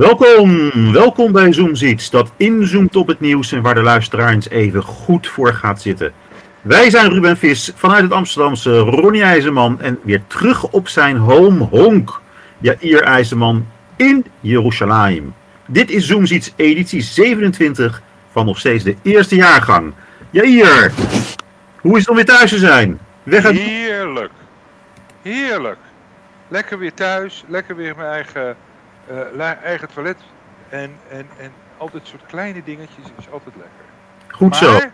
Welkom, welkom bij Zoomziets, dat inzoomt op het nieuws en waar de luisteraar eens even goed voor gaat zitten. Wij zijn Ruben Vis vanuit het Amsterdamse Ronnie IJzerman en weer terug op zijn home honk, Jair IJzerman in Jeruzalem. Dit is Zoomziets editie 27 van nog steeds de eerste jaargang. Jair, hoe is het om weer thuis te zijn? Weg uit... Heerlijk. Heerlijk. Lekker weer thuis, lekker weer mijn eigen, eh, la- eigen toilet. En, en, en altijd soort kleine dingetjes is altijd lekker. Goed zo. Maar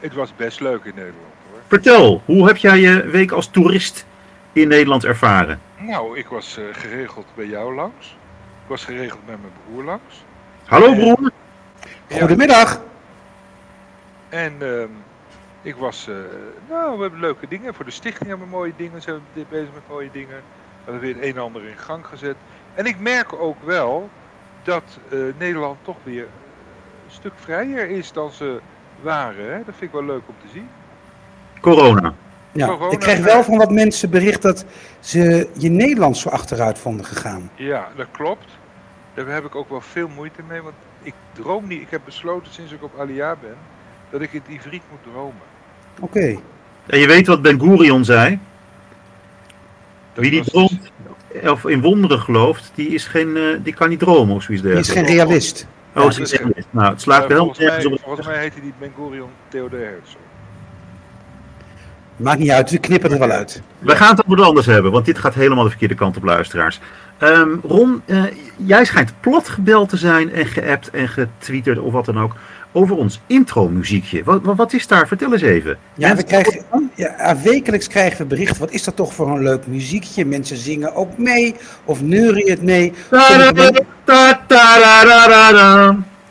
het was best leuk in Nederland hoor. Vertel, hoe heb jij je week als toerist in Nederland ervaren? Nou, ik was eh, geregeld bij jou langs. Ik was geregeld met mijn broer langs. Hallo broer. Goedemiddag. En ehm, ik was, eh, nou, we hebben leuke dingen. Voor de stichting hebben we mooie dingen. Zijn we dit bezig met mooie dingen. We hebben weer het een en ander in gang gezet. En ik merk ook wel dat eh, Nederland toch weer een stuk vrijer is dan ze waren. Hè? Dat vind ik wel leuk om te zien. Corona. Ja, Corona, ik kreeg wel van wat mensen bericht dat ze je Nederlands zo achteruit vonden gegaan. Ja, dat klopt. Daar heb ik ook wel veel moeite mee. Want ik droom niet. Ik heb besloten sinds ik op Alia ben. Dat ik in het Ivriet moet dromen. Oké. En je weet wat Ben Gurion zei? Dat Wie die droomt of in wonderen gelooft, die, is geen, eh, die kan niet dromen of zoiets Die is dergelijks. geen realist. Oh, Ja, is echt. Nou, het slaat wel volgens, op. volgens mij heet hij niet Ben Gurion Theodor Herzog. Maakt niet uit, we knippen er wel uit. We gaan het over wat anders hebben, want dit gaat helemaal de verkeerde kant op, luisteraars. Ehm, Ron, eh, jij schijnt plat gebeld te zijn en geappt en getwitterd of wat dan ook over ons intro-muziekje. Wat, wat, is daar? Vertel eens even. Ja, we krijgen, ja, wekelijks krijgen we berichten. Wat is dat toch voor een leuk muziekje? Mensen zingen ook mee of neurien het mee.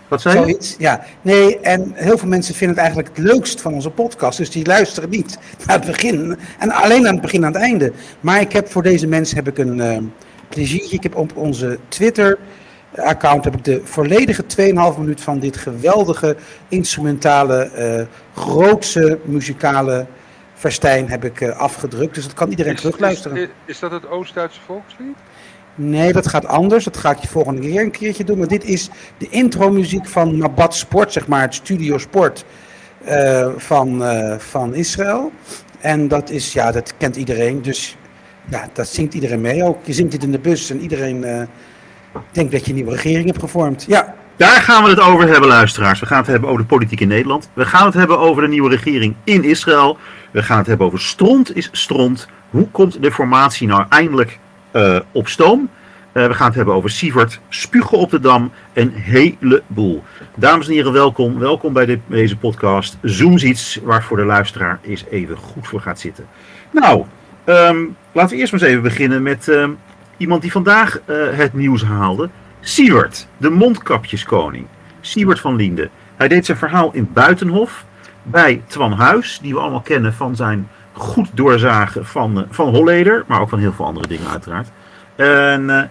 Wat zei je? Zoiets. Ja, nee, en heel veel mensen vinden het eigenlijk het leukst van onze podcast. Dus die luisteren niet naar het begin. En alleen aan het begin en aan het einde. Maar ik heb voor deze mensen heb ik een pleziertje. Ik heb op onze Twitter account heb ik de volledige 2,5 minuut van dit geweldige instrumentale, eh grootse muzikale festijn heb ik eh, afgedrukt. Dus dat kan iedereen Is, terugluisteren. is, is dat het Oost-Duitse volkslied? Nee, dat gaat anders. Dat ga ik je volgende keer een keertje doen. Maar dit is de intro-muziek van Mabat Sport, zeg maar, het studio sport eh, van, van Israël. En dat is, ja, dat kent iedereen. Dus ja, dat zingt iedereen mee ook. Je zingt dit in de bus en iedereen eh, denkt dat je een nieuwe regering hebt gevormd. Ja, Daar gaan we het over hebben, luisteraars. We gaan het hebben over de politiek in Nederland. We gaan het hebben over de nieuwe regering in Israël. We gaan het hebben over stront is stront. Hoe komt de formatie nou eindelijk eh, op stoom? Eh, we gaan het hebben over Sievert, spugen op de dam, een heleboel. Dames en heren, welkom. Welkom bij de- deze podcast Zoomziets, waar voor de luisteraar eens even goed voor gaat zitten. Nou, ehm, laten we eerst maar eens even beginnen met ehm, iemand die vandaag eh, het nieuws haalde. Siewert, de mondkapjeskoning. Siewert van Liende. Hij deed zijn verhaal in Buitenhof bij Twan Huis, die we allemaal kennen van zijn goed doorzagen van, eh, van Holleder, maar ook van heel veel andere dingen uiteraard. En eh,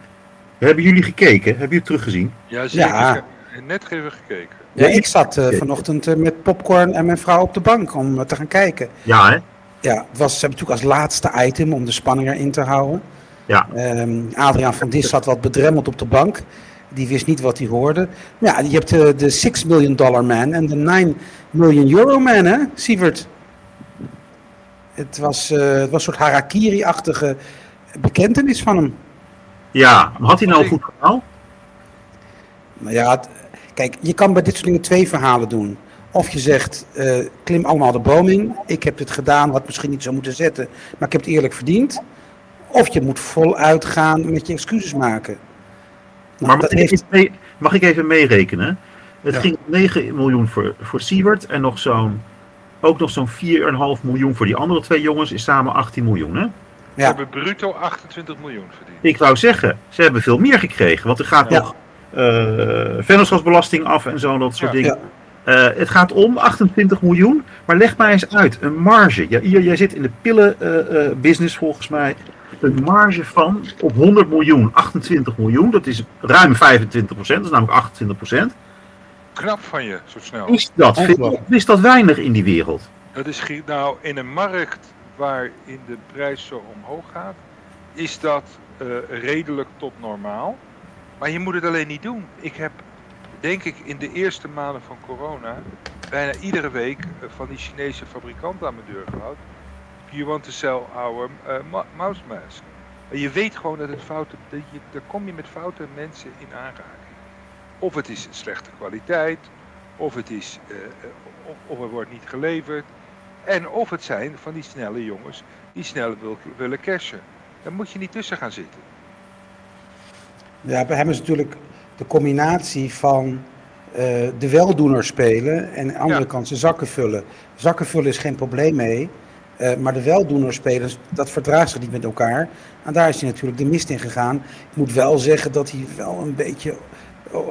hebben jullie gekeken? Hebben jullie het teruggezien? Ja, zeker. Ja. Net even gekeken. ja ik zat vanochtend met popcorn en mijn vrouw op de bank om te gaan kijken. Ja, hè? Ja, het was natuurlijk als laatste item om de spanning erin te houden. Ja. Ehm, Adriaan van Dis zat wat bedremmeld op de bank. Die wist niet wat hij hoorde. Ja, je hebt de, de 6 million dollar man en de 9 million euro man, hè, Sievert? Het was, eh, het was een soort harakiri-achtige bekentenis van hem. Ja, maar had hij nou een goed verhaal? Nou ja, het- kijk, je kan bij dit soort dingen twee verhalen doen. Of je zegt, eh, klim allemaal de boom in. Ik heb dit gedaan, had misschien niet zo moeten zetten, maar ik heb het eerlijk verdiend. Of je moet voluit gaan met je excuses maken. Nou, Maar dat mag ik, heeft, even mee- mag ik even meerekenen? Het Ja. ging om 9 miljoen voor, voor Siewert en nog zo'n, ook nog zo'n 4,5 miljoen voor die andere twee jongens, is samen 18 miljoen. Hè? Ze hebben bruto 28 miljoen verdiend. Ik wou zeggen, ze hebben veel meer gekregen, want er gaat Ja. nog eh vennootschapsbelasting af en zo, dat soort Ja. dingen. Eh, het gaat om 28 miljoen, maar leg mij eens uit, een marge. Ja, hier, jij zit in de pillenbusiness volgens mij. Een marge van op 100 miljoen, 28 miljoen, dat is ruim 25 procent, dat is namelijk 28 procent. Knap van je, zo snel. Is dat veel? Is dat weinig in die wereld? Dat is nou in een markt waarin de prijs zo omhoog gaat, is dat eh, redelijk tot normaal. Maar je moet het alleen niet doen. Ik heb, denk ik, in de eerste maanden van corona bijna iedere week eh, van die Chinese fabrikanten aan mijn deur gehad. You want to sell our uh, mouse mask. Je weet gewoon dat het fouten, dat je, daar kom je met foute mensen in aanraking. Of het is slechte kwaliteit, of het is, uh, of, of er wordt niet geleverd. En of het zijn van die snelle jongens die snel wil, willen cashen. Daar moet je niet tussen gaan zitten. Ja, bij hem is natuurlijk de combinatie van uh, de weldoener spelen en aan de andere kant zijn zakken vullen. Zakken vullen is geen probleem mee. Uh, maar de weldoener spelen, dat verdraagt zich niet met elkaar. En daar is hij natuurlijk de mist in gegaan. Ik moet wel zeggen dat hij wel een beetje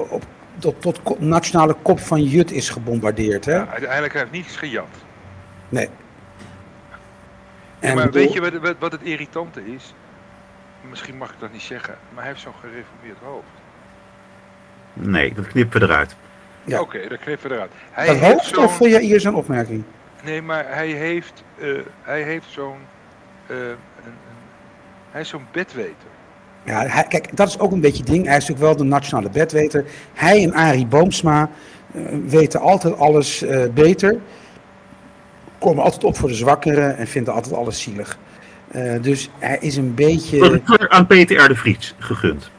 op, tot, tot nationale kop van Jut is gebombardeerd. Hè? Ja, uiteindelijk heeft hij niets gejat. Nee. En maar weet je wat, wat het irritante is? Misschien mag ik dat niet zeggen, maar hij heeft zo'n gereformeerd hoofd. Nee, dat knippen we eruit. Ja. Oké, okay, dat knippen we eruit. Hij dat hoofd of vond je hier zo'n opmerking? Nee, maar hij heeft, uh, hij heeft zo'n, uh, hij is zo'n bedweter. Ja, hij, kijk, dat is ook een beetje het ding. Hij is natuurlijk wel de nationale bedweter. Hij en Arie Boomsma uh, weten altijd alles beter. Komen altijd op voor de zwakkeren en vinden altijd alles zielig. Uh, dus hij is een beetje. Aan Peter R. de Vries gegund.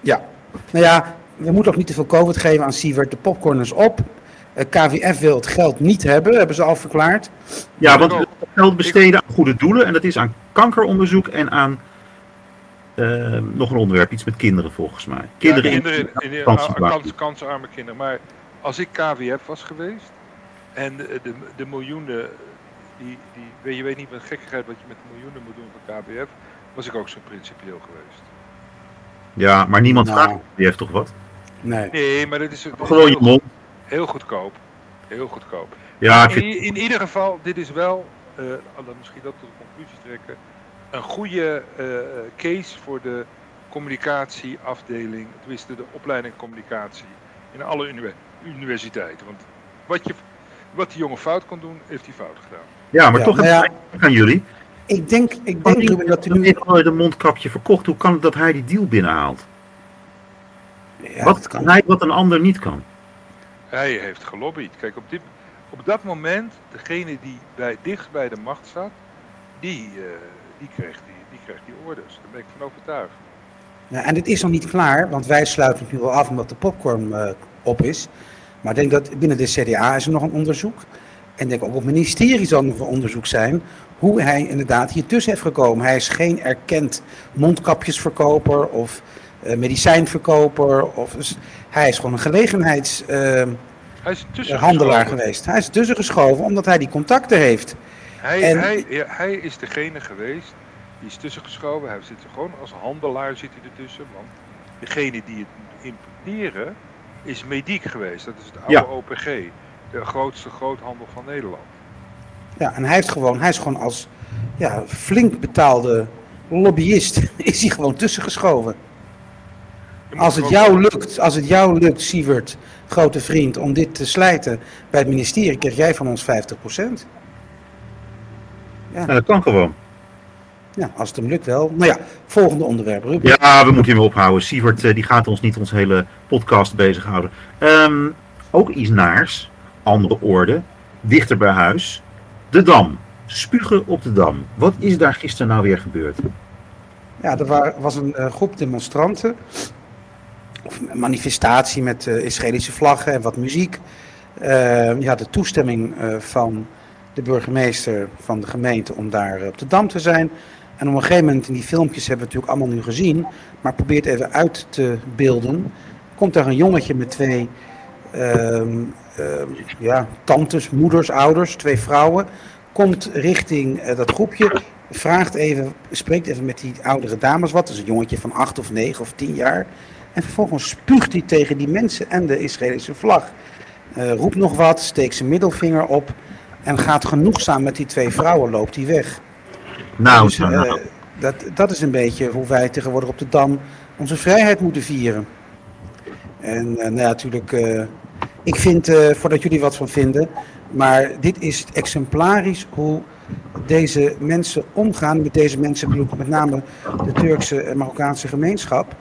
Ja, nou ja, we moeten ook niet te veel COVID geven aan Sievert. De popcorn is op. Uh, KVF wil het geld niet hebben, hebben ze al verklaard. Ja, want we geld besteden aan goede doelen. En dat is aan kankeronderzoek en aan uh, nog een onderwerp, iets met kinderen volgens mij. Kinderen, ja, kinderen in, in, in, kans, kansarme kinderen. Maar als ik KVF was geweest en de, de, de miljoenen die, die, je weet niet met gekkigheid wat je met miljoenen moet doen voor KBF, was ik ook zo principieel geweest. Ja, maar niemand nou. vraagt, die heeft toch wat? Nee. Nee, maar dit is, Gewoon je mond. Heel goedkoop. Heel goedkoop. Ja, in, in, in, ieder geval, dit is wel, uh, misschien dat tot de conclusie trekken, een goede uh, case voor de communicatieafdeling, tenminste de opleiding communicatie in alle universiteiten. Want wat, je, wat die jongen fout kon doen, heeft hij fout gedaan. Ja, maar toch nou ja, aan jullie. Ik denk, ik denk dat hij nu... de mondkapje verkocht. Hoe kan het dat hij die deal binnenhaalt? Ja, wat kan hij wat een ander niet kan? Hij heeft gelobbyd. Kijk, op, op dat moment, degene die bij, dicht bij de macht zat, die, uh, die, kreeg die, die kreeg die orders. Daar ben ik van overtuigd. Ja, en het is nog niet klaar, want wij sluiten het nu wel af omdat de popcorn uh, op is. Maar ik denk dat binnen de CDA is er nog een onderzoek. En denk ook op het ministerie zal er onderzoek zijn hoe hij inderdaad hier tussen heeft gekomen. Hij is geen erkend mondkapjesverkoper of uh, medicijnverkoper. Of, hij is gewoon een gelegenheidshandelaar uh, geweest. Hij is tussen geschoven omdat hij die contacten heeft. Hij, en, hij, ja, hij is degene geweest die is tussen geschoven. Hij zit er gewoon als handelaar zit hij ertussen. Want degene die het importeren is Mediek geweest. Dat is het oude ja. OPG de grootste groothandel van Nederland. Ja, en hij, heeft gewoon, hij is gewoon als ja, flink betaalde lobbyist, is hij gewoon tussengeschoven. Als het, jou lukt, als het jou lukt, Sievert, grote vriend, om dit te slijten bij het ministerie, krijg jij van ons 50%. Ja. dat kan gewoon. Ja, als het hem lukt wel. Nou ja, volgende onderwerp. Ruben. Ja, we moeten hem ophouden. Sievert die gaat ons niet ons hele podcast bezighouden. Um, ook iets naars andere orde, dichter bij huis. De Dam. Spugen op de Dam. Wat is daar gisteren nou weer gebeurd? Ja, er was een uh, groep demonstranten. Of manifestatie met uh, Israëlische vlaggen en wat muziek. Uh, je had de toestemming van de burgemeester van de gemeente om daar op de Dam te zijn. En op een gegeven moment, in die filmpjes hebben we natuurlijk allemaal nu gezien, maar probeert even uit te beelden. Komt daar een jongetje met twee Ehm, ehm, ja, tantes, moeders, ouders, twee vrouwen. Komt richting eh, dat groepje, vraagt even, spreekt even met die oudere dames wat. Dat is een jongetje van acht of negen of tien jaar. En vervolgens spuugt hij tegen die mensen en de Israëlische vlag. Uh, roept nog wat, steekt zijn middelvinger op en gaat genoegzaam met die twee vrouwen, loopt hij weg. Nou, dus, uh, dat, dat is een beetje hoe wij tegenwoordig op de Dam onze vrijheid moeten vieren. En uh, nou natuurlijk, uh, ik vind, voordat jullie wat van vinden, maar dit is exemplarisch hoe deze mensen omgaan met deze mensen, met name de Turkse en Marokkaanse gemeenschap,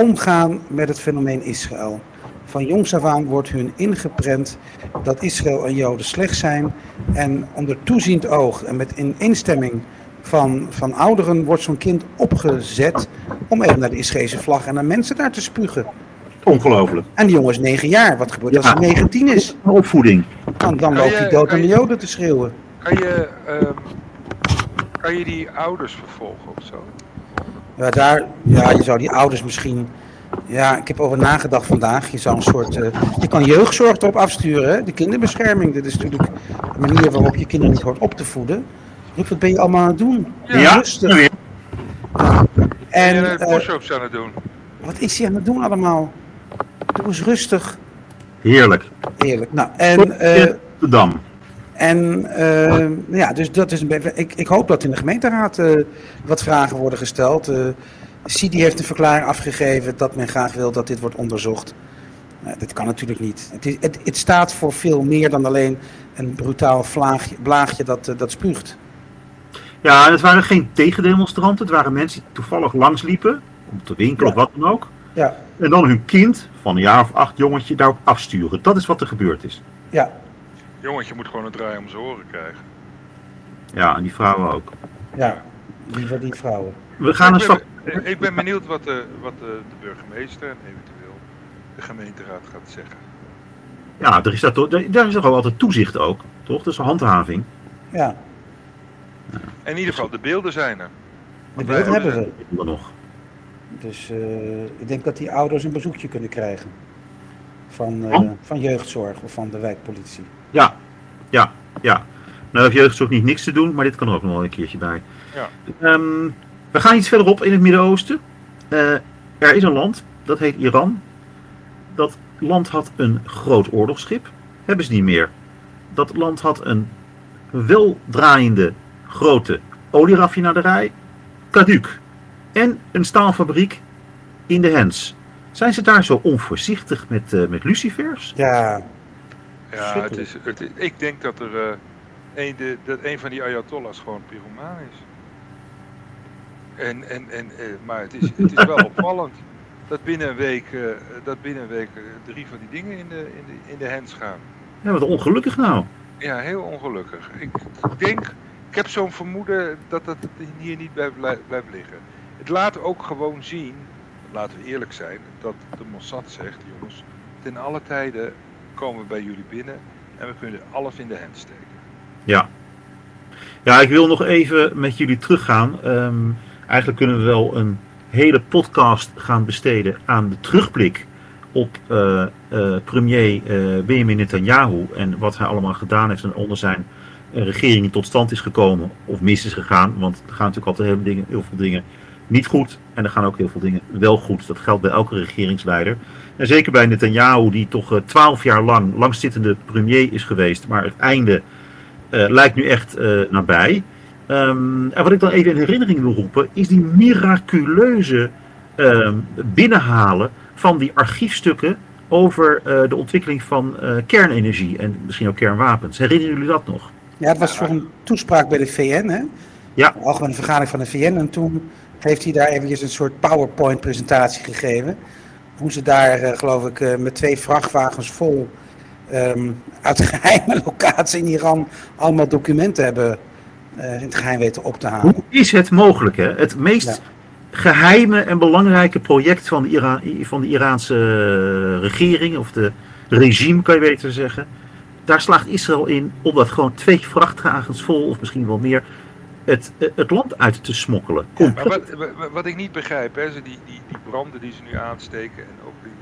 omgaan met het fenomeen Israël. Van jongs af aan wordt hun ingeprent dat Israël en Joden slecht zijn. En onder toeziend oog en met in instemming van, van ouderen wordt zo'n kind opgezet om even naar de Israëlische vlag en naar mensen daar te spugen. Ongelooflijk. En die jongen is 9 jaar. Wat gebeurt als Ja. hij 19 is? Een opvoeding. Dan, dan Kan loopt je- hij dood aan de Joden te schreeuwen. Kan je, ehm, kan je die ouders vervolgen of zo? Ja, daar, ja, je zou die ouders misschien. Ja, ik heb over nagedacht vandaag. Je zou een soort. eh, je kan jeugdzorg erop afsturen, hè? de kinderbescherming. Dit is natuurlijk de manier waarop je kinderen niet hoort op te voeden. Rick, wat ben je allemaal aan het doen? Ja, rustig. weer. En eh, push-ups aan het doen? wat is hij aan het doen allemaal? Doe eens rustig. Heerlijk. Eerlijk. Nou, en. eh, De Dam. En eh, ja, dus dat is een beetje. Ik, ik hoop dat in de gemeenteraad eh, wat vragen worden gesteld. Eh Sidi heeft een verklaring afgegeven dat men graag wil dat dit wordt onderzocht. Nou, dat kan natuurlijk niet. Het, is, het, het staat voor veel meer dan alleen een brutaal vlaagje, blaagje dat, dat spuugt. Ja, het waren geen tegendemonstranten. Het waren mensen die toevallig langsliepen. Om te winkelen Ja. of wat dan ook. Ja, En dan hun kind van een jaar of acht jongetje daarop afsturen. Dat is wat er gebeurd is. ja, Jongetje moet gewoon een draai om zijn oren krijgen. Ja, en die vrouwen ook. ja. Liever die vrouwen. We gaan een ik, ben, stap. ik ben benieuwd wat, de, wat de, de burgemeester en eventueel de gemeenteraad gaat zeggen. Ja, er is dat, toch- daar is toch wel altijd toezicht ook. Toch? Dat is een handhaving. Ja, In ieder geval, de beelden zijn er. de beelden hebben hebben we. Dan nog. Dus eh, ik denk dat die ouders een bezoekje kunnen krijgen. Van, eh, Oh. van jeugdzorg of van de wijkpolitie. Ja, ja, ja. Nou heeft jeugdzorg niet niks te doen, maar dit kan er ook nog wel een keertje bij. Ja. Ehm, we gaan iets verderop in het Midden-Oosten. Eh, er is een land, dat heet Iran. Dat land had een groot oorlogsschip. Hebben ze niet meer. Dat land had een weldraaiende grote olieraffinaderij. Kaduk. En een staalfabriek in de Hens. Zijn ze daar zo onvoorzichtig met, eh, met lucifers? Ja, Ja, het is, het, ik denk dat er eh, een, de, dat een van die Ayatollahs gewoon pyromaan is. En, en, en, eh, maar het is, het is wel opvallend dat binnen een week, eh, dat binnen een week drie van die dingen in de, in de, in de hands gaan. Ja, wat ongelukkig nou. Ja, heel ongelukkig. Ik denk, ik heb zo'n vermoeden dat dat hier niet blijft, blijft liggen. Het laat ook gewoon zien, laten we eerlijk zijn, dat de Mossad zegt, jongens, ten alle tijden komen we bij jullie binnen en we kunnen alles in de hand steken. Ja. Ja, ik wil nog even met jullie teruggaan. Ehm, eigenlijk kunnen we wel een hele podcast gaan besteden aan de terugblik op eh, eh, premier eh, Benjamin Netanyahu en wat hij allemaal gedaan heeft en onder zijn regering tot stand is gekomen of mis is gegaan. Want er gaan natuurlijk altijd heel, dingen, heel veel dingen niet goed en er gaan ook heel veel dingen wel goed. Dat geldt bij elke regeringsleider. En zeker bij Netanyahu, die toch eh, twaalf jaar lang langzittende premier is geweest, maar het einde eh, lijkt nu echt eh, nabij. Ehm, en wat ik dan even in herinnering wil roepen, is die miraculeuze ehm, binnenhalen van die archiefstukken over de ontwikkeling van kernenergie en misschien ook kernwapens. Herinneren jullie dat nog? Ja, het was voor een toespraak bij de VN, hè? Ja. De algemene vergadering van de VN. En toen heeft hij daar eventjes een soort PowerPoint-presentatie gegeven. Hoe ze daar, eh, geloof ik, eh, met twee vrachtwagens vol ehm, uit geheime locatie in Iran allemaal documenten hebben eh, in het geheim weten op te halen. Hoe is het mogelijk? Hè? Het meest Ja. geheime en belangrijke project van de, Ira van de Iraanse regering, of de regime kan je beter zeggen. Daar slaagt Israël in om dat gewoon twee vrachtwagens vol, of misschien wel meer, het, het land uit te smokkelen. Maar wat, wat, ik niet begrijp, hè, die, die, die branden die ze nu aansteken en ook die,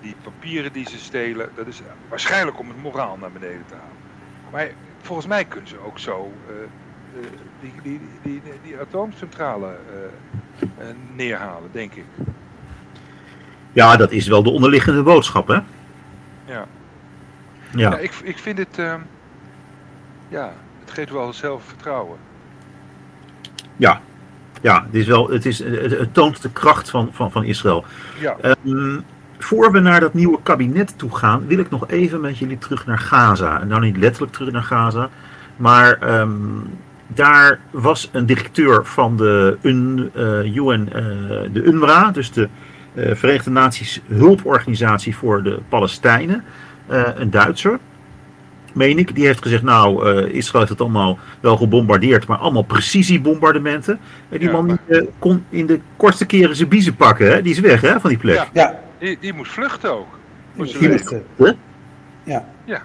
die papieren die ze stelen, dat is waarschijnlijk om het moraal naar beneden te halen. Maar volgens mij kunnen ze ook zo eh, eh, die, die, die, die, atoomcentrale eh, neerhalen, denk ik. Ja, dat is wel de onderliggende boodschap, hè? Ja. Ja. Ja, ik, ik vind het, ehm, ja, het geeft wel zelfvertrouwen. Ja, ja het, is wel, het, is, het, toont de kracht van, van, van Israël. Ja, Ehm, voor we naar dat nieuwe kabinet toe gaan, wil ik nog even met jullie terug naar Gaza. En nou niet letterlijk terug naar Gaza, maar ehm, daar was een directeur van de UN, eh, UN, eh, de UNRWA, dus de eh, Verenigde Naties hulporganisatie voor de Palestijnen. Een Duitser, meen ik, die heeft gezegd, nou, eh, Israël heeft het allemaal wel gebombardeerd, maar allemaal precisiebombardementen. En die Ja, man die, eh, kon in de kortste keren zijn biezen pakken, hè? die is weg hè, van die plek. Ja. Ja, Die, die moest vluchten ook. Die moesten- Hè? Ja. Ja.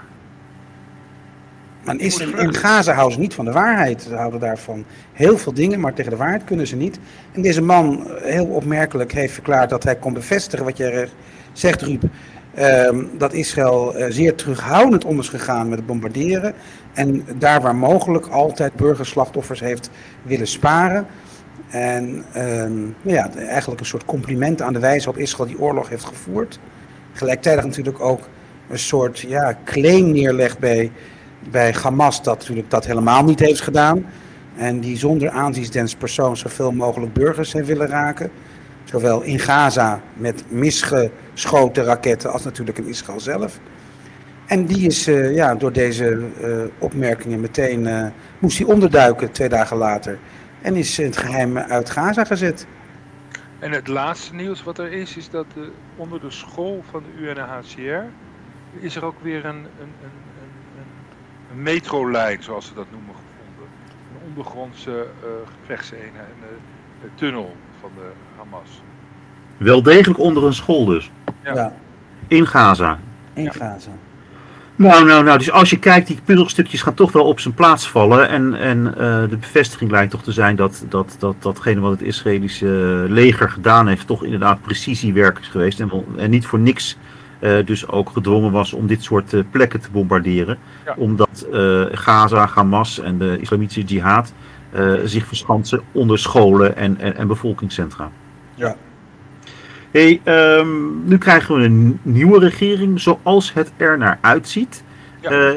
Maar Die is, moest in vluchten. Gaza houden ze niet van de waarheid. Ze houden daarvan heel veel dingen, maar tegen de waarheid kunnen ze niet. En deze man, eh, heel opmerkelijk, heeft verklaard dat hij kon bevestigen wat jij eh, zegt, Ruud. Ehm, dat Israël eh, zeer terughoudend om is gegaan met het bombarderen. En daar waar mogelijk altijd burgerslachtoffers heeft willen sparen. En ehm, nou ja, eigenlijk een soort compliment aan de wijze waarop Israël die oorlog heeft gevoerd. Gelijktijdig natuurlijk ook een soort ja, claim neerlegt bij, bij Hamas dat natuurlijk dat helemaal niet heeft gedaan. En die zonder aanzienspersoon zoveel mogelijk burgers heeft willen raken. Zowel in Gaza met misgeschoten raketten als natuurlijk in Israël zelf. En die is eh, ja, door deze eh, opmerkingen meteen, eh, moest hij onderduiken twee dagen later. En is in het geheim uit Gaza gezet. En het laatste nieuws wat er is, is dat onder de school van de UNHCR is er ook weer een, een, een, een, een, metrolijn, zoals ze dat noemen, gevonden. Een ondergrondse gevechtseenheid, een, een tunnel van de Hamas. Wel degelijk onder een school dus, Ja. Ja, in Gaza. in Ja. Gaza. Nou, nou, nou, dus als je kijkt, die puzzelstukjes gaan toch wel op zijn plaats vallen. En, en eh, de bevestiging lijkt toch te zijn dat, dat, dat datgene wat het Israëlische leger gedaan heeft, toch inderdaad precisiewerk is geweest. En, en niet voor niks eh, dus ook gedwongen was om dit soort eh, plekken te bombarderen. Ja. Omdat eh, Gaza, Hamas en de islamitische jihad zich verschansen onder scholen en, en, en bevolkingscentra. Ja. Hey, ehm, nu krijgen we een nieuwe regering zoals het er naar uitziet. Ja. Eh,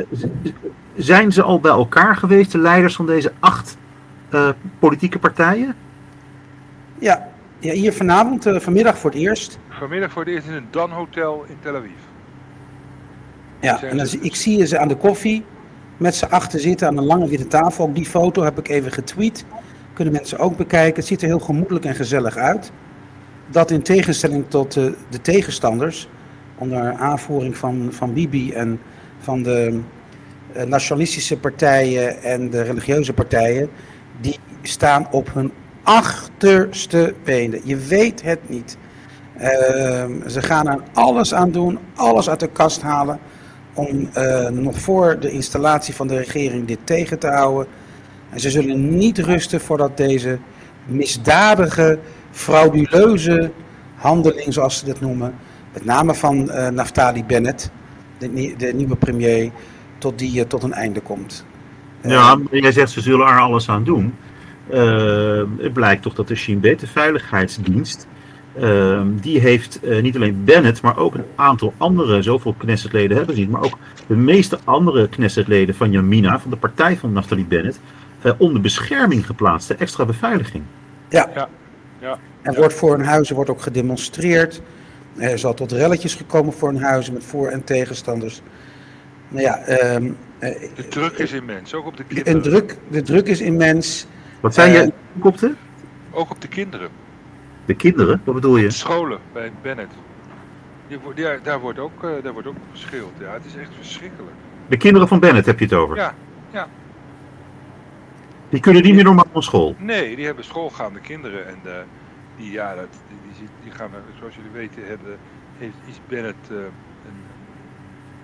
zijn ze al bij elkaar geweest, de leiders van deze acht eh, politieke partijen? Ja, ja hier vanavond, eh, vanmiddag voor het eerst. Vanmiddag voor het eerst in een Dan Hotel in Tel Aviv. Ja, en dan, ik zie ze aan de koffie met z'n achter zitten aan een lange witte tafel. Ook die foto heb ik even getweet. Kunnen mensen ook bekijken. Het ziet er heel gemoedelijk en gezellig uit. Dat in tegenstelling tot eh, de tegenstanders, onder aanvoering van, van Bibi en van de eh, nationalistische partijen en de religieuze partijen, die staan op hun achterste benen. Je weet het niet. Ehm, ze gaan er alles aan doen, alles uit de kast halen om eh, nog voor de installatie van de regering dit tegen te houden. En ze zullen niet rusten voordat deze misdadige, frauduleuze handeling, zoals ze dat noemen, met name van eh, Naftali Bennett, de, de nieuwe premier, tot die eh, tot een einde komt. Ja, maar jij zegt ze zullen er alles aan doen. Het blijkt toch dat de Shin Bet, de veiligheidsdienst, eh, die heeft eh, niet alleen Bennett, maar ook een aantal andere, zoveel Knessetleden hebben ze niet, maar ook de meeste andere Knessetleden van Yamina, van de partij van Naftali Bennett, eh, onder bescherming geplaatst, de extra beveiliging. Ja. Ja, ja. Er wordt voor hun huizen wordt ook gedemonstreerd. Er is al tot relletjes gekomen voor hun huizen met voor- en tegenstanders. Nou ja, ehm, eh, De druk is immens, ook op de kinderen. druk, de druk is immens. Wat Eh, je, kopte? Ook op de kinderen. De kinderen, wat bedoel je? Scholen bij Bennett. Die ja, daar, wordt ook, eh, daar wordt ook op geschild. Ja, het is echt verschrikkelijk. De kinderen van Bennett heb je het over. Ja, Die kunnen niet meer normaal naar school. nee, die hebben schoolgaande kinderen. En eh, die, ja, dat, die, die, die gaan, er, zoals jullie weten, hebben, heeft, is Bennett eh, een,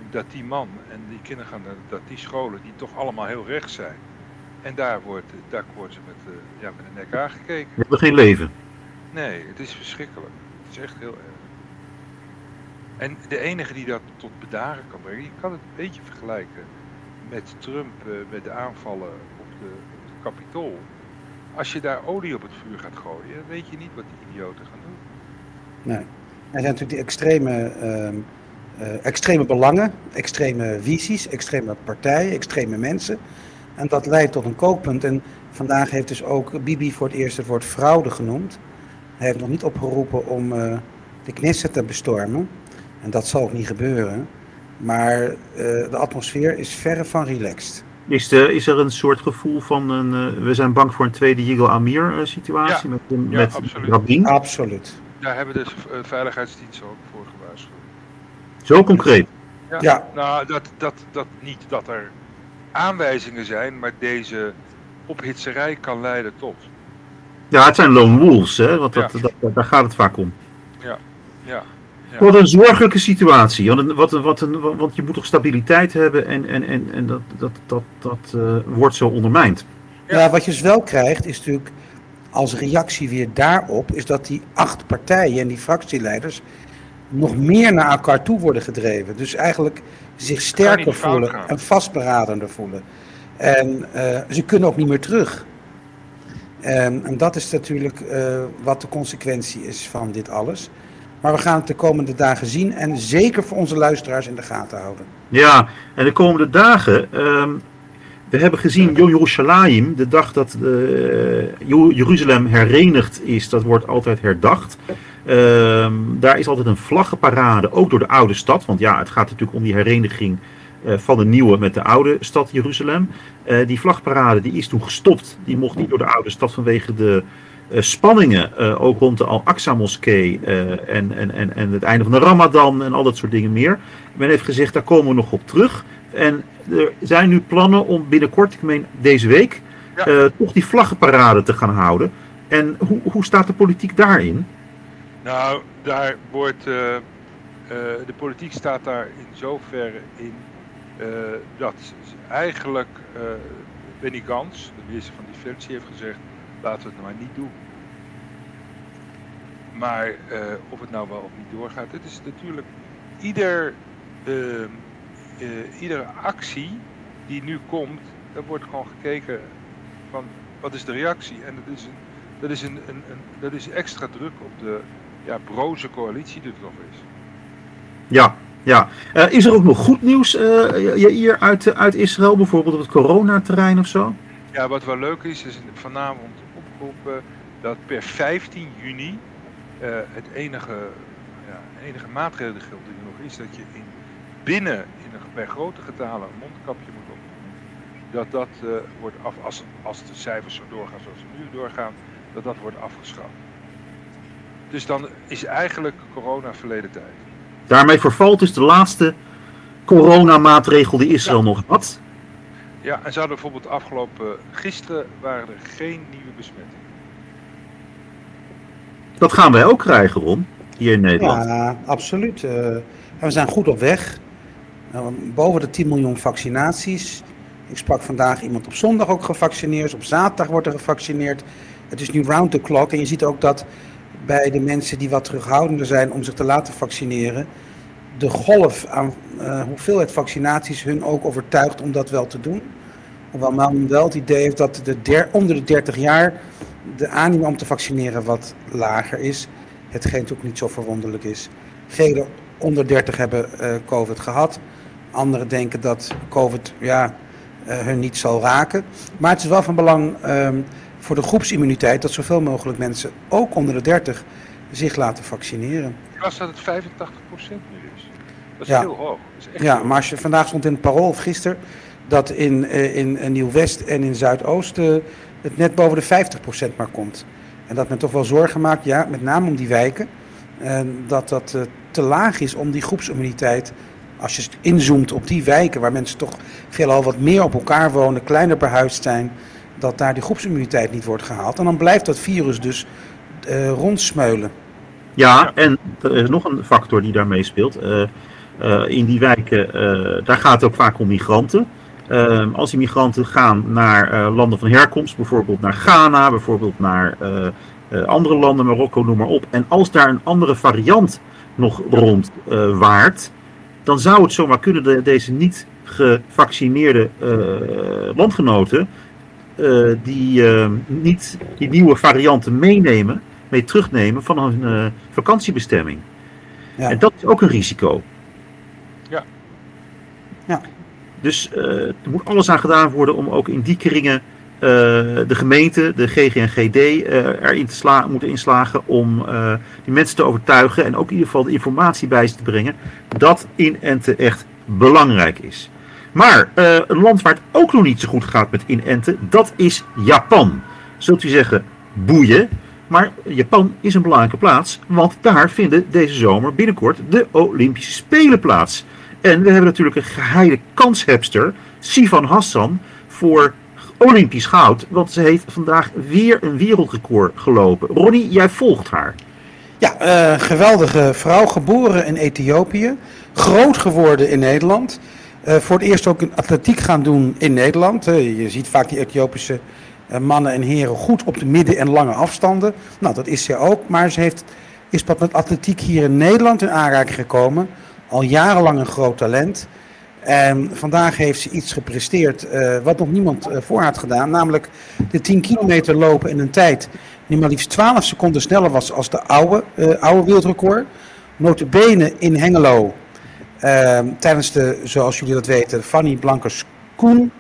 een dati man. En die kinderen gaan naar dati scholen, die toch allemaal heel recht zijn. En daar wordt, daar wordt ze met, eh, ja, met de nek aangekeken. Die hebben geen leven. Nee, het is verschrikkelijk. Het is echt heel erg. En de enige die dat tot bedaren kan brengen, je kan het een beetje vergelijken met Trump, eh, met de aanvallen op de, op Capitool. Als je daar olie op het vuur gaat gooien, weet je niet wat die idioten gaan doen. Nee. Er zijn natuurlijk die extreme, ehm, eh, extreme belangen, extreme visies, extreme partijen, extreme mensen. En dat leidt tot een kookpunt. En vandaag heeft dus ook Bibi voor het eerst het woord fraude genoemd. Hij heeft nog niet opgeroepen om eh, de Knesset te bestormen. En dat zal ook niet gebeuren. Maar eh, de atmosfeer is verre van relaxed. Is, de, is er een soort gevoel van een, eh, we zijn bang voor een tweede Yigal Amir situatie Ja. met, Ja, met absoluut. Rabin? Absoluut. daar hebben de veiligheidsdiensten ook voor gewaarschuwd. Zo concreet? Ja. Ja. Nou, dat, dat, dat niet dat er aanwijzingen zijn, maar deze ophitserij kan leiden tot. Ja, het zijn lone wolves, hè? Want dat, Ja. dat, dat- daar gaat het vaak om. Ja, ja. Wat een zorgelijke situatie. Want, een- wat, een- wat een, want je moet toch stabiliteit hebben en, en, en, en dat, dat, dat, dat eh, wordt zo ondermijnd. Ja, wat je dus wel krijgt, is natuurlijk als reactie weer daarop, is dat die acht partijen en die fractieleiders nog meer naar elkaar toe worden gedreven. Dus eigenlijk zich sterker voelen gaan. en vastberadender voelen. En eh, ze kunnen ook niet meer terug. En, en dat is natuurlijk eh, wat de consequentie is van dit alles. Maar we gaan het de komende dagen zien en zeker voor onze luisteraars in de gaten houden. Ja, en de komende dagen. ehm, we hebben gezien Yom Yerushalayim, de dag dat eh, Jer- Jeruzalem herenigd is, dat wordt altijd herdacht. Ehm, daar is altijd een vlaggenparade, ook door de oude stad. Want ja, het gaat natuurlijk om die hereniging van de nieuwe met de oude stad Jeruzalem. Eh, die vlagparade die is toen gestopt. Die mocht niet door de oude stad vanwege de eh, spanningen, eh, ook rond de Al-Aqsa-moskee eh, en, en, en, en het einde van de Ramadan en al dat soort dingen meer. Men heeft gezegd, daar komen we nog op terug. En er zijn nu plannen om binnenkort, ik meen deze week, Ja. eh, toch die vlaggenparade te gaan houden. En hoe, hoe staat de politiek daarin? Nou, daar wordt. eh, eh, de politiek staat daar in zoverre in. Eh, dat eigenlijk eh Benny Gans, de minister van Defensie, heeft gezegd: laten we het maar niet doen. Maar eh, of het nou wel of niet doorgaat, het is natuurlijk ieder, ehm, eh, iedere actie die nu komt, daar wordt gewoon gekeken van wat is de reactie. En dat is, een, dat is, een, een, een, dat is extra druk op de ja, broze coalitie die er nog is. Ja, ja. Eh, is er ook nog goed nieuws eh, hier uit, eh, uit Israël, bijvoorbeeld op het coronaterrein of zo? Ja, wat wel leuk is, is vanavond opgeroepen dat per 15 juni het enige, ja, enige maatregel die er nog is, dat je in, binnen in een, bij grote getalen een mondkapje moet op. Dat dat wordt af, als, als de cijfers zo doorgaan zoals ze nu doorgaan, dat dat wordt afgeschaft. Dus dan is eigenlijk corona verleden tijd. Daarmee vervalt dus de laatste coronamaatregel die Israël nog had. Ja, en ze hadden bijvoorbeeld afgelopen gisteren waren er geen nieuwe besmettingen. Dat gaan wij ook krijgen, Ron, hier in Nederland. Ja, absoluut. Eh, en we zijn goed op weg. Eh, boven de 10 miljoen vaccinaties. Ik sprak vandaag iemand op zondag ook gevaccineerd. Op zaterdag wordt er gevaccineerd. Het is nu round the clock. En je ziet ook dat bij de mensen die wat terughoudender zijn om zich te laten vaccineren, de golf aan eh, hoeveelheid vaccinaties hun ook overtuigt om dat wel te doen. Hoewel men wel het idee heeft dat de der, onder de 30 jaar de animo om te vaccineren wat lager is. Hetgeen natuurlijk niet zo verwonderlijk is. Velen onder 30 hebben eh, COVID gehad. Anderen denken dat COVID ja, eh, hun niet zal raken. Maar het is wel van belang ehm, voor de groepsimmuniteit dat zoveel mogelijk mensen, ook onder de 30, zich laten vaccineren. Ik las dat het 85% nu is. Dat is Ja. heel hoog. Dat is echt Ja, heel maar als je vandaag stond in het Parool of gisteren dat in, eh, in, eh, Nieuw-West en in Zuidoost eh, het net boven de 50% maar komt. En dat men toch wel zorgen maakt, ja, met name om die wijken, en dat dat te laag is om die groepsimmuniteit, als je inzoomt op die wijken waar mensen toch veelal wat meer op elkaar wonen, kleiner behuisd zijn, dat daar die groepsimmuniteit niet wordt gehaald. En dan blijft dat virus dus eh, rondsmeulen. Ja, en er is nog een factor die daarmee speelt. Eh, eh, in die wijken, daar gaat het ook vaak om migranten. Eh, als die migranten gaan naar landen van herkomst, bijvoorbeeld naar Ghana, bijvoorbeeld naar andere landen, Marokko, noem maar op. En als daar een andere variant nog rond waart, dan zou het zomaar kunnen dat deze niet gevaccineerde landgenoten die eh, niet die nieuwe varianten meenemen, mee terugnemen van hun eh, vakantiebestemming. Ja. En dat is ook een risico. Ja. Ja. Dus eh, er moet alles aan gedaan worden om ook in die kringen eh, de gemeente, de GGNGD, eh erin te sla moeten inslagen om eh, die mensen te overtuigen en ook in ieder geval de informatie bij ze te brengen dat inenten echt belangrijk is. Maar eh, een land waar het ook nog niet zo goed gaat met inenten, dat is Japan. Zult u zeggen, boeien. Maar Japan is een belangrijke plaats, want daar vinden deze zomer binnenkort de Olympische Spelen plaats. En we hebben natuurlijk een geheide kanshebster, Sivan Hassan, voor Olympisch goud. Want ze heeft vandaag weer een wereldrecord gelopen. Ronnie, jij volgt haar. Ja, uh, geweldige vrouw, geboren in Ethiopië, groot geworden in Nederland. Uh, voor het eerst ook een atletiek gaan doen in Nederland. Uh, je ziet vaak die Ethiopische mannen en heren goed op de midden- en lange afstanden. Nou, dat is ze ook. Maar ze heeft, is wat met atletiek hier in Nederland in aanraking gekomen. Al jarenlang een groot talent. En vandaag heeft ze iets gepresteerd wat nog niemand voor had gedaan. Namelijk de 10 kilometer lopen in een tijd die maar liefst 12 seconden sneller was als de oude, uh, oude wereldrecord. Notabene in Hengelo, uh, tijdens de, zoals jullie dat weten, Fanny Blankers Koen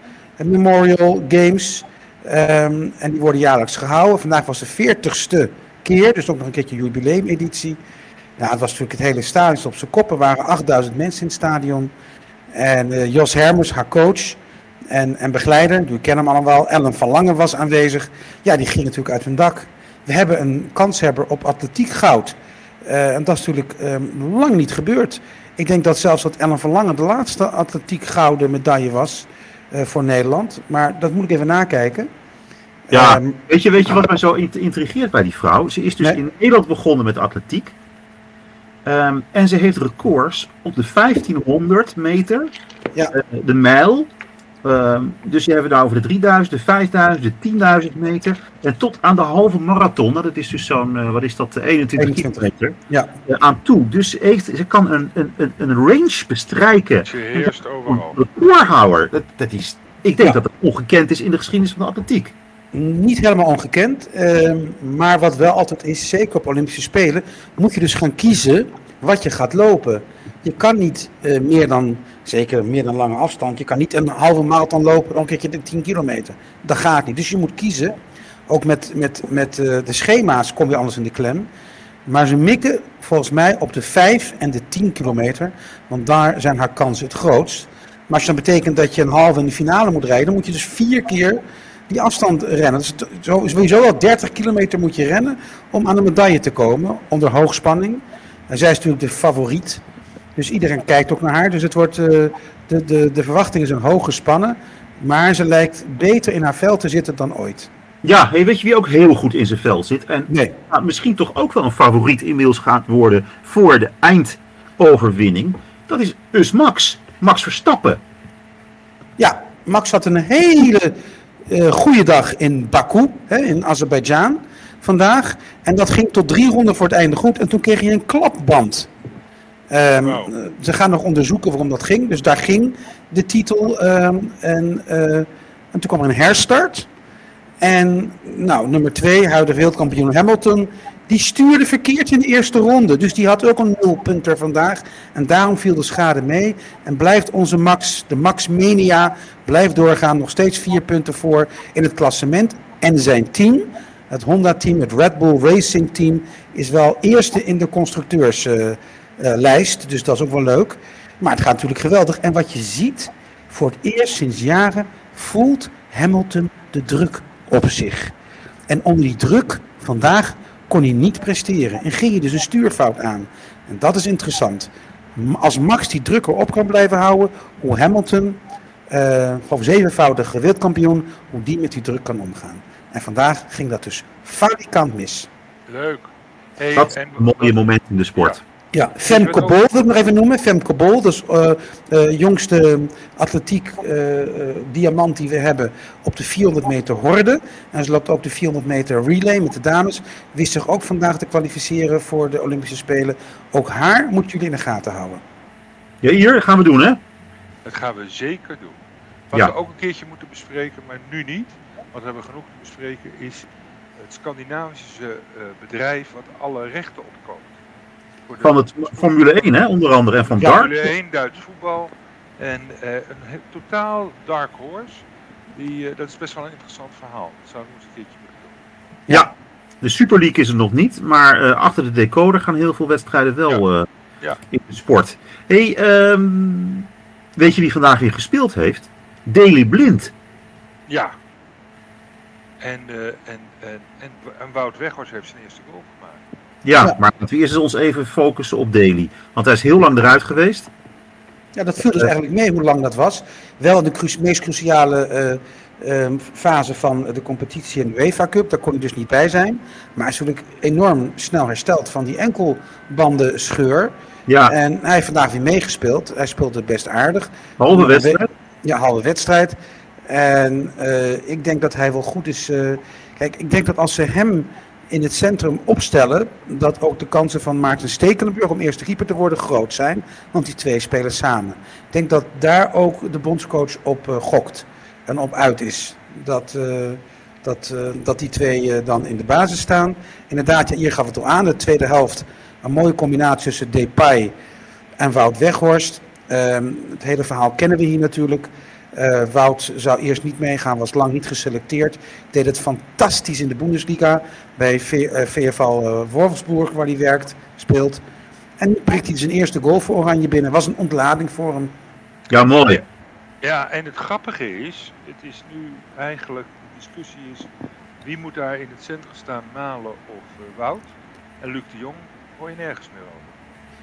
Memorial Games. Um, en die worden jaarlijks gehouden. Vandaag was de 40ste keer, dus ook nog een keertje jubileumeditie. Nou, het was natuurlijk het hele stadion op zijn kop. Er waren 8000 mensen in het stadion. En uh, Jos Hermers, haar coach, en, en begeleider, jullie kennen hem allemaal, Ellen van Lange was aanwezig. Ja, die ging natuurlijk uit hun dak. We hebben een kanshebber op atletiek goud. Uh, en dat is natuurlijk um, lang niet gebeurd. Ik denk dat zelfs dat Ellen van Lange de laatste atletiek gouden medaille was uh, voor Nederland. Maar dat moet ik even nakijken. Ja, um, weet, je, weet je wat mij zo intrigeert bij die vrouw? Ze is dus nee. in Nederland begonnen met atletiek. Um, en ze heeft records op de 1500 meter, ja. uh, de mijl, Uh, dus je hebt het over de 3000, de 5000, de 10.000 meter. En tot aan de halve marathon. Dat is dus zo'n, uh, wat is dat, 21 kilometer. Ja. Uh, aan toe. Dus ze, heeft, ze kan een, een, een, een range bestrijken. Ze heerst overal. Een recordhouder. Dat, dat is, ik denk ja. dat het ongekend is in de geschiedenis van de atletiek. Niet helemaal ongekend. Ehm, maar wat wel altijd is, zeker op Olympische Spelen, moet je dus gaan kiezen wat je gaat lopen. Je kan niet uh, meer dan, zeker meer dan lange afstand, je kan niet een halve marathon lopen, dan krijg je de 10 kilometer. Dat gaat niet. Dus je moet kiezen. Ook met, met, met uh, de schema's kom je anders in de klem. Maar ze mikken volgens mij op de 5 en de 10 kilometer, want daar zijn haar kansen het grootst. Maar als je dan betekent dat je een halve in de finale moet rijden, dan moet je dus vier keer die afstand rennen. Dus sowieso al 30 kilometer moet je rennen om aan de medaille te komen onder hoogspanning. En zij is natuurlijk de favoriet. Dus iedereen kijkt ook naar haar. Dus het wordt, uh, de, de, de verwachtingen zijn hoog gespannen. Maar ze lijkt beter in haar vel te zitten dan ooit. Ja, hey, weet je wie ook heel goed in zijn vel zit? En nee. nou, misschien toch ook wel een favoriet inmiddels gaat worden voor de eindoverwinning. Dat is dus Max. Max Verstappen. Ja, Max had een hele uh, goede dag in Baku, hè, in Azerbeidzjan vandaag. En dat ging tot drie ronden voor het einde goed. En toen kreeg hij een klapband. Um, wow. Ze gaan nog onderzoeken waarom dat ging. Dus daar ging de titel. Um, en, uh, en toen kwam er een herstart. En nou, nummer twee, huidige wereldkampioen Hamilton, die stuurde verkeerd in de eerste ronde. Dus die had ook een nulpunter vandaag. En daarom viel de schade mee. En blijft onze Max, de Max Mania, blijft doorgaan. Nog steeds vier punten voor in het klassement. En zijn team, het Honda-team, het Red Bull Racing Team, is wel eerste in de constructeurslijst. Uh, uh, dus dat is ook wel leuk. Maar het gaat natuurlijk geweldig. En wat je ziet, voor het eerst sinds jaren voelt Hamilton de druk op zich. En onder die druk vandaag kon hij niet presteren. En ging hij dus een stuurfout aan. En dat is interessant. Als Max die druk erop kan blijven houden, hoe Hamilton, uh, of zevenvoudige wereldkampioen, hoe die met die druk kan omgaan. En vandaag ging dat dus falikant mis. Leuk. Hey, dat is een mooie moment in de sport. Ja. Ja, Femke Bol wil ik nog even noemen. Femke Bol, dus uh, uh, jongste atletiek uh, diamant die we hebben op de 400 meter horde. En ze loopt ook de 400 meter relay met de dames. Wist zich ook vandaag te kwalificeren voor de Olympische Spelen. Ook haar moeten jullie in de gaten houden. Ja, hier gaan we doen hè? Dat gaan we zeker doen. Wat ja. we ook een keertje moeten bespreken, maar nu niet. Want we hebben genoeg te bespreken, is het Scandinavische bedrijf wat alle rechten opkoopt. Van het Formule 1, hè, onder andere, en van ja. Formule 1, Duits voetbal. En uh, een totaal dark horse. Die, uh, dat is best wel een interessant verhaal. Dat zou ik nog eens een keertje moeten doen. Ja, de Super League is er nog niet. Maar uh, achter de decoder gaan heel veel wedstrijden wel ja. Ja. in de sport. hey, um, weet je wie vandaag weer gespeeld heeft? Daily Blind. Ja. En, eh, en, en, en, en Wout Weghorst heeft zijn eerste goal. Ja, Ja. maar laten we eerst ons even focussen op Daly. Want hij is heel lang eruit geweest. Ja, dat viel dus eigenlijk mee hoe lang dat was. Wel in de cru- meest cruciale eh, ehm, fase van de competitie in de UEFA Cup. Daar kon hij dus niet bij zijn. Maar hij is natuurlijk enorm snel hersteld van die enkelbandenscheur. Ja, En hij heeft vandaag weer meegespeeld. Hij speelde best aardig. halve wedstrijd. Ja, halve wedstrijd. En eh, ik denk dat hij wel goed is. eh, kijk, ik denk dat als ze hem in het centrum opstellen, dat ook de kansen van Maarten Stekelenburg om eerste keeper te worden groot zijn. Want die twee spelen samen. Ik denk dat daar ook de bondscoach op eh, gokt en op uit is. Dat, eh, dat, eh, dat die twee dan in de basis staan. Inderdaad, ja, hier gaf het al aan. De tweede helft, een mooie combinatie tussen Depay en Wout Weghorst. Ehm, het hele verhaal kennen we hier natuurlijk. Eh, Wout zou eerst niet meegaan, was lang niet geselecteerd. Deed het fantastisch in de Bundesliga bij V- eh, VFL eh, Wolfsburg, waar hij werkt, speelt. En nu prikt hij zijn eerste goal voor Oranje binnen. Was een ontlading voor hem. Ja, mooi. Ja, en het grappige is, het is nu eigenlijk, de discussie is, wie moet daar in het centrum staan, Malen of Wout? En Luc de Jong hoor je nergens meer over.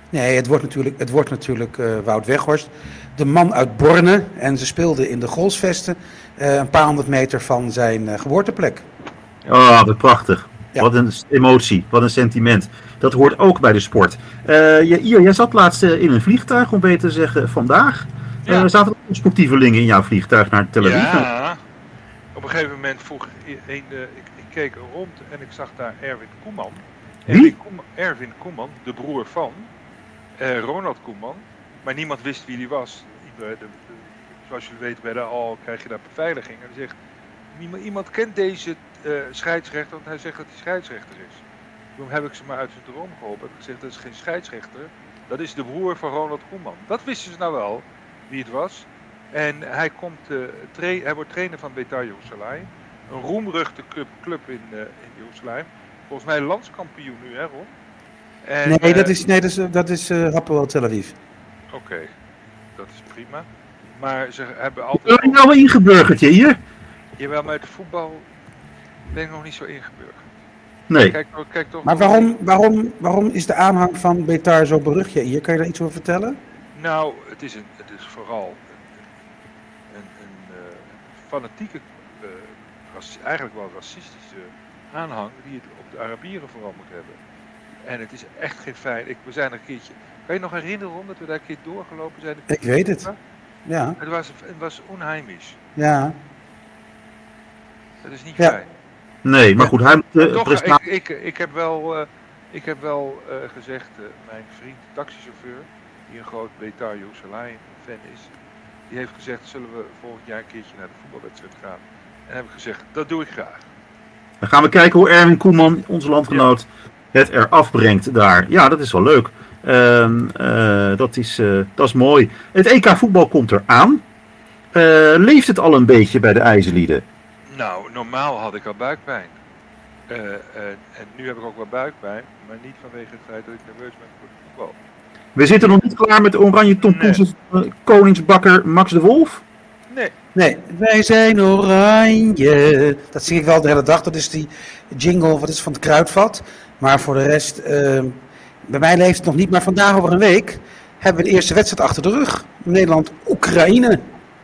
Nee, het wordt natuurlijk, het wordt natuurlijk eh, Wout Weghorst. De man uit Borne. En ze speelden in de Golsvesten. eh, een paar honderd meter van zijn eh, geboorteplek. Oh, wat prachtig. Ja. Wat een emotie, wat een sentiment. Dat hoort ook bij de sport. Eh je, Ier, jij zat laatst in een vliegtuig, om beter te zeggen, vandaag. Ja. Eh, zaten er ook sportievelingen in jouw vliegtuig naar Tel Aviv? Ja, op een gegeven moment vroeg een, eh, ik, ik keek rond en ik zag daar Erwin Koeman. Wie? Erwin Koeman, Erwin Koeman de broer van eh, Ronald Koeman. Maar niemand wist wie die was. Ieder- de- zoals jullie weten bij de AL krijg je daar beveiliging. En zegt, iemand, kent deze eh, scheidsrechter, want hij zegt dat hij scheidsrechter is. Toen heb ik ze maar uit zijn droom geholpen. Ik gezegd, dat is geen scheidsrechter. Dat is de broer van Ronald Koeman. Dat wisten ze nou wel, wie het was. En hij, komt, eh, hij wordt trainer van Betar Jerusalem. Een roemruchte club, in, eh in Jeruzalem. Volgens mij landskampioen nu, hè Ron? En, Nee, eh, dat is, nee, dat is, dat is eh, Hapoel Tel Aviv. Oké, dat is prima. Maar ze hebben Ben altijd... je nou wel ingeburgerd hier? Jawel, maar het voetbal ben ik nog niet zo ingeburgerd. Nee. Kijk, kijk toch Maar waarom, waarom, waarom is de aanhang van Betar zo berucht? Hier kan je daar iets over vertellen? Nou, het is, een, het is vooral een, een, een, eh, fanatieke, eh, raci- eigenlijk wel racistische aanhang die het op de Arabieren vooral moet hebben. En het is echt geen fijn. Ik, we zijn er een keertje. Kan je nog herinneren Ron, dat we daar een keer doorgelopen zijn? Ik weet het. Ja, Het was, het was onheimisch. ja. Dat is niet Ja. fijn. Nee, maar goed, hij moet prestatie... ik, ik, ik heb wel, eh, ik heb wel eh, gezegd, eh, mijn vriend, taxichauffeur, die een groot Betar Jerusalem fan is, die heeft gezegd, zullen we volgend jaar een keertje naar de voetbalwedstrijd gaan? En heb ik gezegd, dat doe ik graag. Dan gaan we kijken hoe Erwin Koeman, onze landgenoot, het eraf brengt daar. Ja, dat is wel leuk. Ehm, eh, dat, is, eh, dat is mooi. Het EK voetbal komt eraan. Eh leeft het al een beetje bij de IJzerlieden? Nou, normaal had ik al buikpijn. Eh, eh, en nu heb ik ook wel buikpijn, maar niet vanwege het feit dat ik nerveus ben voor het voetbal. We zitten nog niet klaar met de oranje tompoes koningsbakker Max de Wolf. Nee, Nee, wij zijn oranje. Dat zing ik wel de hele dag. Dat is die jingle, wat is het, van het kruidvat. Maar voor de rest, eh, bij mij leeft het nog niet. Maar vandaag over een week hebben we de eerste wedstrijd achter de rug. Nederland-Oekraïne.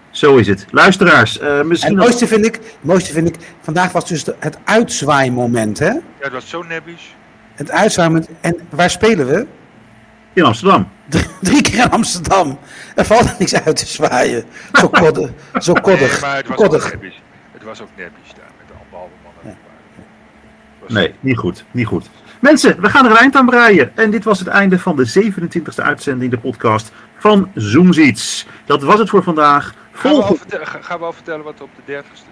Zo is het. Luisteraars, eh, En misschien het nog... mooiste vind ik, het mooiste vind ik, vandaag was dus de- het uitzwaaimoment. Hè? ja, het was zo nebbies. Het uitzwaaimoment. En waar spelen we? in Amsterdam. Drie, drie keer in Amsterdam. Er valt niks uit te zwaaien. Zo koddig. Zo koddig. Nee, maar het was koddig. ook nebbies. Het was ook nebbies daar, met de anderhalve man. Ja. Het was- Nee, niet goed. Niet goed. Mensen, we gaan er een eind aan breien. En dit was het einde van de 27e uitzending, de podcast van Zoomziets. Dat was het voor vandaag. Gaan we, al Volgende... vertellen, gaan we al vertellen wat op de dertigste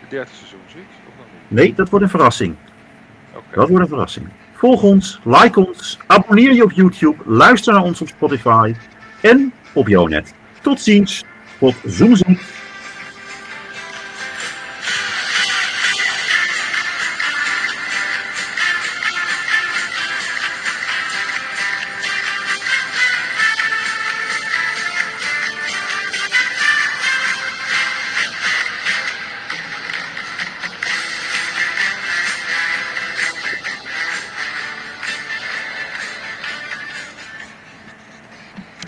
de dertigste seizoen zit? Of nog niet? Nee, dat wordt een verrassing. Dat wordt een verrassing. Volg ons, like ons, abonneer je op YouTube, luister naar ons op Spotify en op Jonet. Tot ziens, tot Zoomziets.